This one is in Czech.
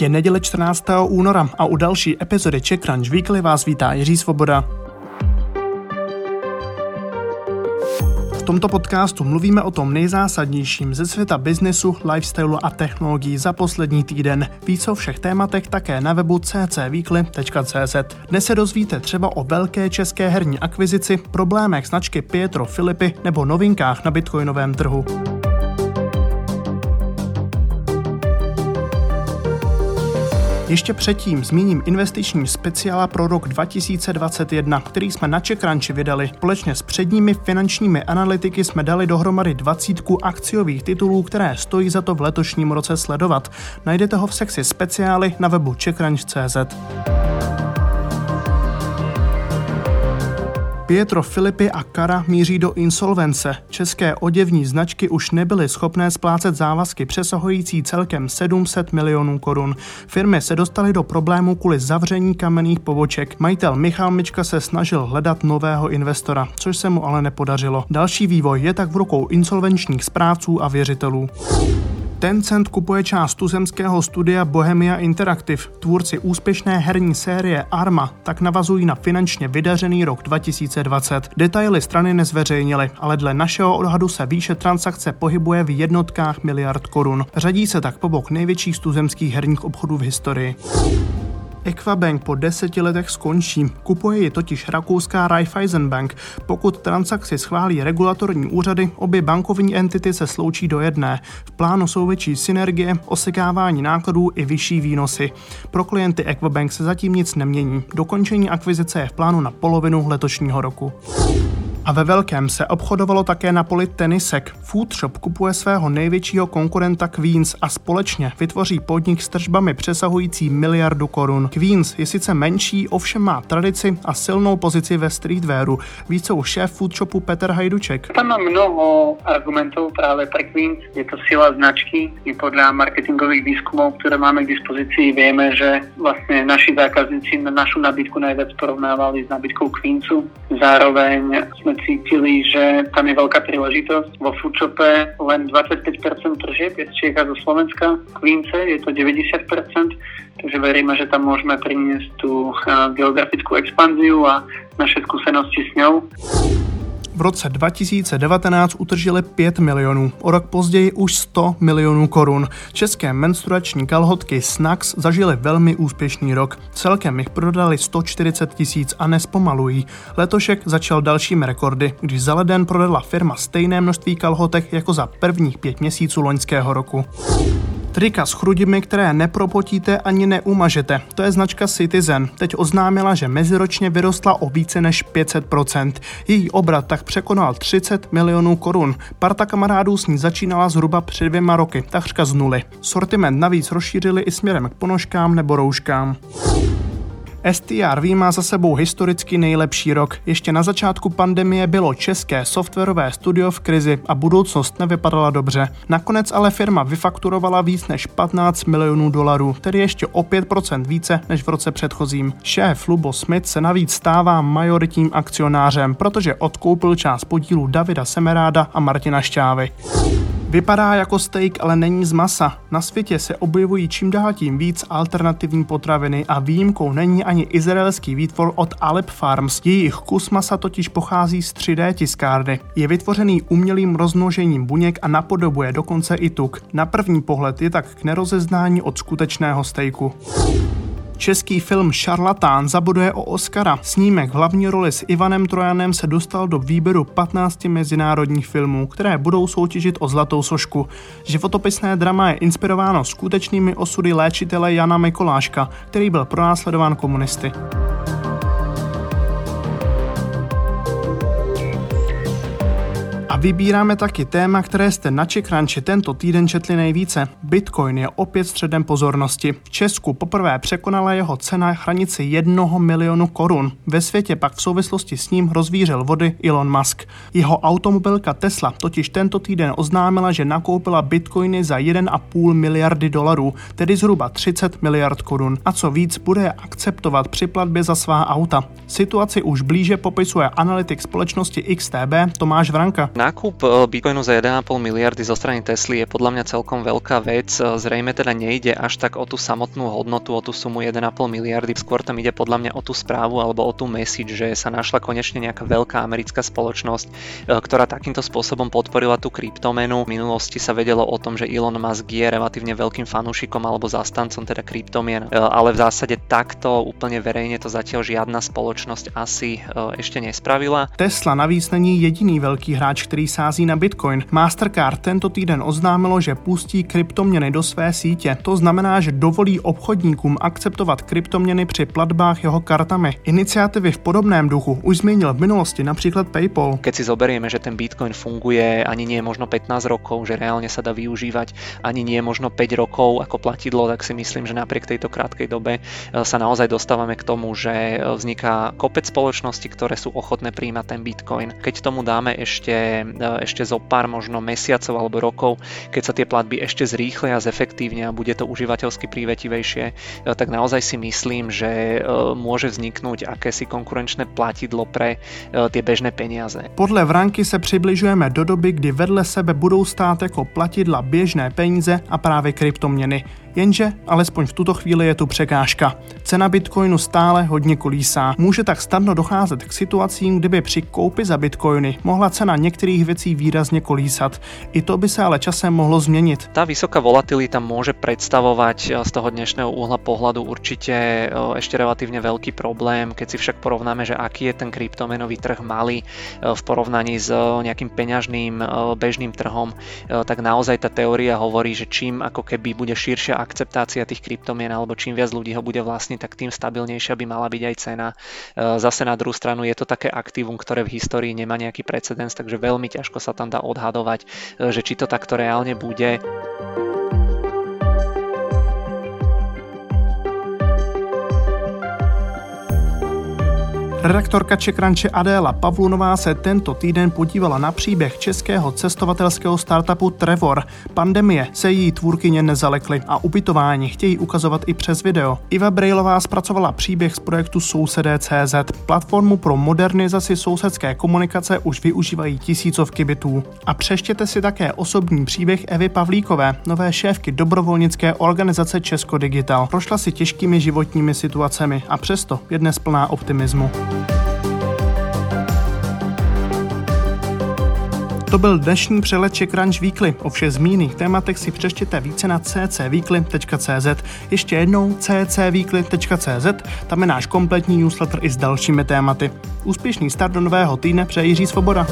Je neděle 14. února a u další epizody Czech Crunch Weekly vás vítá Jiří Svoboda. V tomto podcastu mluvíme o tom nejzásadnějším ze světa biznesu, lifestylu a technologií za poslední týden. Víc o všech tématech také na webu ccweekly.cz. Dnes se dozvíte třeba o velké české herní akvizici, problémech značky Pietro Filipy nebo novinkách na bitcoinovém trhu. Ještě předtím zmíním investiční speciála pro rok 2021, který jsme na Čekranči vydali. Společně s předními finančními analytiky jsme dali dohromady dvacítku akciových titulů, které stojí za to v letošním roce sledovat. Najdete ho v sekci speciály na webu czechranch.cz. Pietro Filipy a Kara míří do insolvence. České oděvní značky už nebyly schopné splácet závazky přesahující celkem 700 milionů korun. Firmy se dostaly do problému kvůli zavření kamenných poboček. Majitel Michal Mička se snažil hledat nového investora, což se mu ale nepodařilo. Další vývoj je tak v rukou insolvenčních správců a věřitelů. Tencent kupuje část tuzemského studia Bohemia Interactive. Tvůrci úspěšné herní série Arma tak navazují na finančně vydařený rok 2020. Detaily strany nezveřejnily, ale dle našeho odhadu se výše transakce pohybuje v jednotkách miliard korun. Řadí se tak po bok největších tuzemských herních obchodů v historii. Equabank po deseti letech skončí. Kupuje ji totiž rakouská Raiffeisenbank. Pokud transakci schválí regulatorní úřady, obě bankovní entity se sloučí do jedné. V plánu jsou větší synergie, osekávání nákladů i vyšší výnosy. Pro klienty Equabank se zatím nic nemění. Dokončení akvizice je v plánu na polovinu letošního roku. A ve velkém se obchodovalo také na poli tenisek. Foodshop kupuje svého největšího konkurenta Queens a společně vytvoří podnik s tržbami přesahující miliardu korun. Queens je sice menší, ovšem má tradici a silnou pozici ve streetwearu. Více už šéf Foodshopu Petr Hajduček. Tam má mnoho argumentů právě pro Queens. Je to sila značky. I podle marketingových výzkumů, které máme k dispozici, víme, že vlastně naši zákazníci na našu nabídku nejvíc porovnávali s nabídkou Queensu. Zároveň jsme cítili, že tam je veľká príležitosť. Vo Foodshope len 25% tržieb je z Čech a zo Slovenska. Queence je to 90%, takže veríme, že tam môžeme priniesť tú geografickú expanziu a naše skúsenosti s ňou. V roce 2019 utržili 5 milionů, o rok později už 100 milionů korun. České menstruační kalhotky Snax zažily velmi úspěšný rok. Celkem jich prodali 140 tisíc a nespomalují. Letošek začal dalšími rekordy, když za leden prodala firma stejné množství kalhotek jako za prvních pět měsíců loňského roku. Trika s chrudimi, které nepropotíte ani neumažete. To je značka Citizen. Teď oznámila, že meziročně vyrostla o více než 500%. Její obrat tak překonal 30 milionů korun. Parta kamarádů s ní začínala zhruba před dvěma roky, takřka z nuly. Sortiment navíc rozšířili i směrem k ponožkám nebo rouškám. STRV má za sebou historicky nejlepší rok. Ještě na začátku pandemie bylo české softwarové studio v krizi a budoucnost nevypadala dobře. Nakonec ale firma vyfakturovala víc než 15 milionů dolarů, tedy ještě o 5% více než v roce předchozím. Šéf Lubo Smith se navíc stává majoritním akcionářem, protože odkoupil část podílu Davida Semeráda a Martina Šťávy. Vypadá jako steak, ale není z masa. Na světě se objevují čím dál tím víc alternativní potraviny a výjimkou není ani izraelský výtvor od Alep Farms. Jejich kus masa totiž pochází z 3D tiskárny. Je vytvořený umělým rozmnožením buněk a napodobuje dokonce i tuk. Na první pohled je tak k nerozeznání od skutečného stejku. Český film Šarlatán zabuduje o Oscara. Snímek v hlavní roli s Ivanem Trojanem se dostal do výběru 15 mezinárodních filmů, které budou soutěžit o Zlatou sošku. Životopisné drama je inspirováno skutečnými osudy léčitele Jana Mikoláška, který byl pronásledován komunisty. Vybíráme taky téma, které jste na Čekranči tento týden četli nejvíce. Bitcoin je opět středem pozornosti. V Česku poprvé překonala jeho cena hranici jednoho milionu korun. Ve světě pak v souvislosti s ním rozvířil vody Elon Musk. Jeho automobilka Tesla totiž tento týden oznámila, že nakoupila bitcoiny za 1,5 miliardy dolarů, tedy zhruba 30 miliard korun. A co víc, bude akceptovat při platbě za svá auta. Situaci už blíže popisuje analytik společnosti XTB Tomáš Vranka. Na nákup e, Bitcoinu za 1,5 miliardy zo strany Tesly je podľa mňa celkom veľká vec. E, zrejme teda nejde až tak o tú samotnú hodnotu, o tú sumu 1,5 miliardy. Skôr tam ide podľa mňa o tú správu alebo o tú message, že sa našla konečne nejaká veľká americká spoločnosť, ktorá takýmto spôsobom podporila tú kryptomenu. V minulosti sa vedelo o tom, že Elon Musk je relatívne veľkým fanúšikom alebo zastancom teda kryptomien, ale v zásade takto úplne verejne to zatiaľ žiadna spoločnosť asi ešte nespravila. Tesla navíc není jediný velký hráč, který sází na Bitcoin. Mastercard tento týden oznámilo, že pustí kryptoměny do své sítě. To znamená, že dovolí obchodníkům akceptovat kryptoměny při platbách jeho kartami. Iniciativy v podobném duchu už zmínil v minulosti například PayPal. Keď si zoberieme, že ten Bitcoin funguje ani nie možno 15 rokov, že reálne sa dá využívať ani nie možno 5 rokov ako platidlo, tak si myslím, že napriek tejto krátkej dobe e, sa naozaj dostávame k tomu, že e, vzniká kopec spoločností, ktoré sú ochotné príjmať ten Bitcoin. Keď tomu dáme ešte, ešte zo pár možno mesiacov alebo rokov, keď sa tie platby ešte zrýchlia a zefektívne a bude to užívateľsky prívetivejšie, tak naozaj si myslím, že môže vzniknúť akési konkurenčné platidlo pre tie bežné peniaze. Podle Vranky se přibližujeme do doby, kdy vedle sebe budou stát jako platidla běžné peníze a právě kryptoměny. Jenže alespoň v tuto chvíli je tu překážka. Cena bitcoinu stále hodně kolísá. Může tak snadno docházet k situacím, kdyby při koupi za bitcoiny mohla cena některých věcí výrazně kolísat. I to by se ale časem mohlo změnit. Ta vysoká volatilita může představovat z toho dnešného úhla pohledu určitě ještě relativně velký problém, keď si však porovnáme, že aký je ten kryptomenový trh malý v porovnaní s nejakým peňažným bežným trhom, tak naozaj ta teória hovorí, že čím ako keby bude širšia akceptácia tých kryptomien alebo čím viac ľudí ho bude vlastniť, tak tým stabilnejšia by mala byť aj cena. Zase na druhú stranu je to také aktívum, ktoré v histórii nemá nejaký precedens, takže veľmi ťažko sa tam dá odhadovať, e, že či to takto reálne bude. Redaktorka Čekranče Adéla Pavlunová se tento týden podívala na příběh českého cestovatelského startupu Trevor. Pandemie se její tvůrkyně nezalekly a ubytování chtějí ukazovat i přes video. Iva Brejlová zpracovala příběh z projektu Sousedé.cz. Platformu pro modernizaci sousedské komunikace už využívají tisícovky bytů. A přeštěte si také osobní příběh Evy Pavlíkové, nové šéfky dobrovolnické organizace Česko Digital. Prošla si těžkými životními situacemi a přesto je dnes plná optimismu. To byl dnešní přelet Czech Crunch Weekly. O všech zmíněných tématech si přeštěte více na ccweekly.cz. Ještě jednou ccweekly.cz, tam je náš kompletní newsletter i s dalšími tématy. Úspěšný start do nového týdne přeji Jiří Svoboda.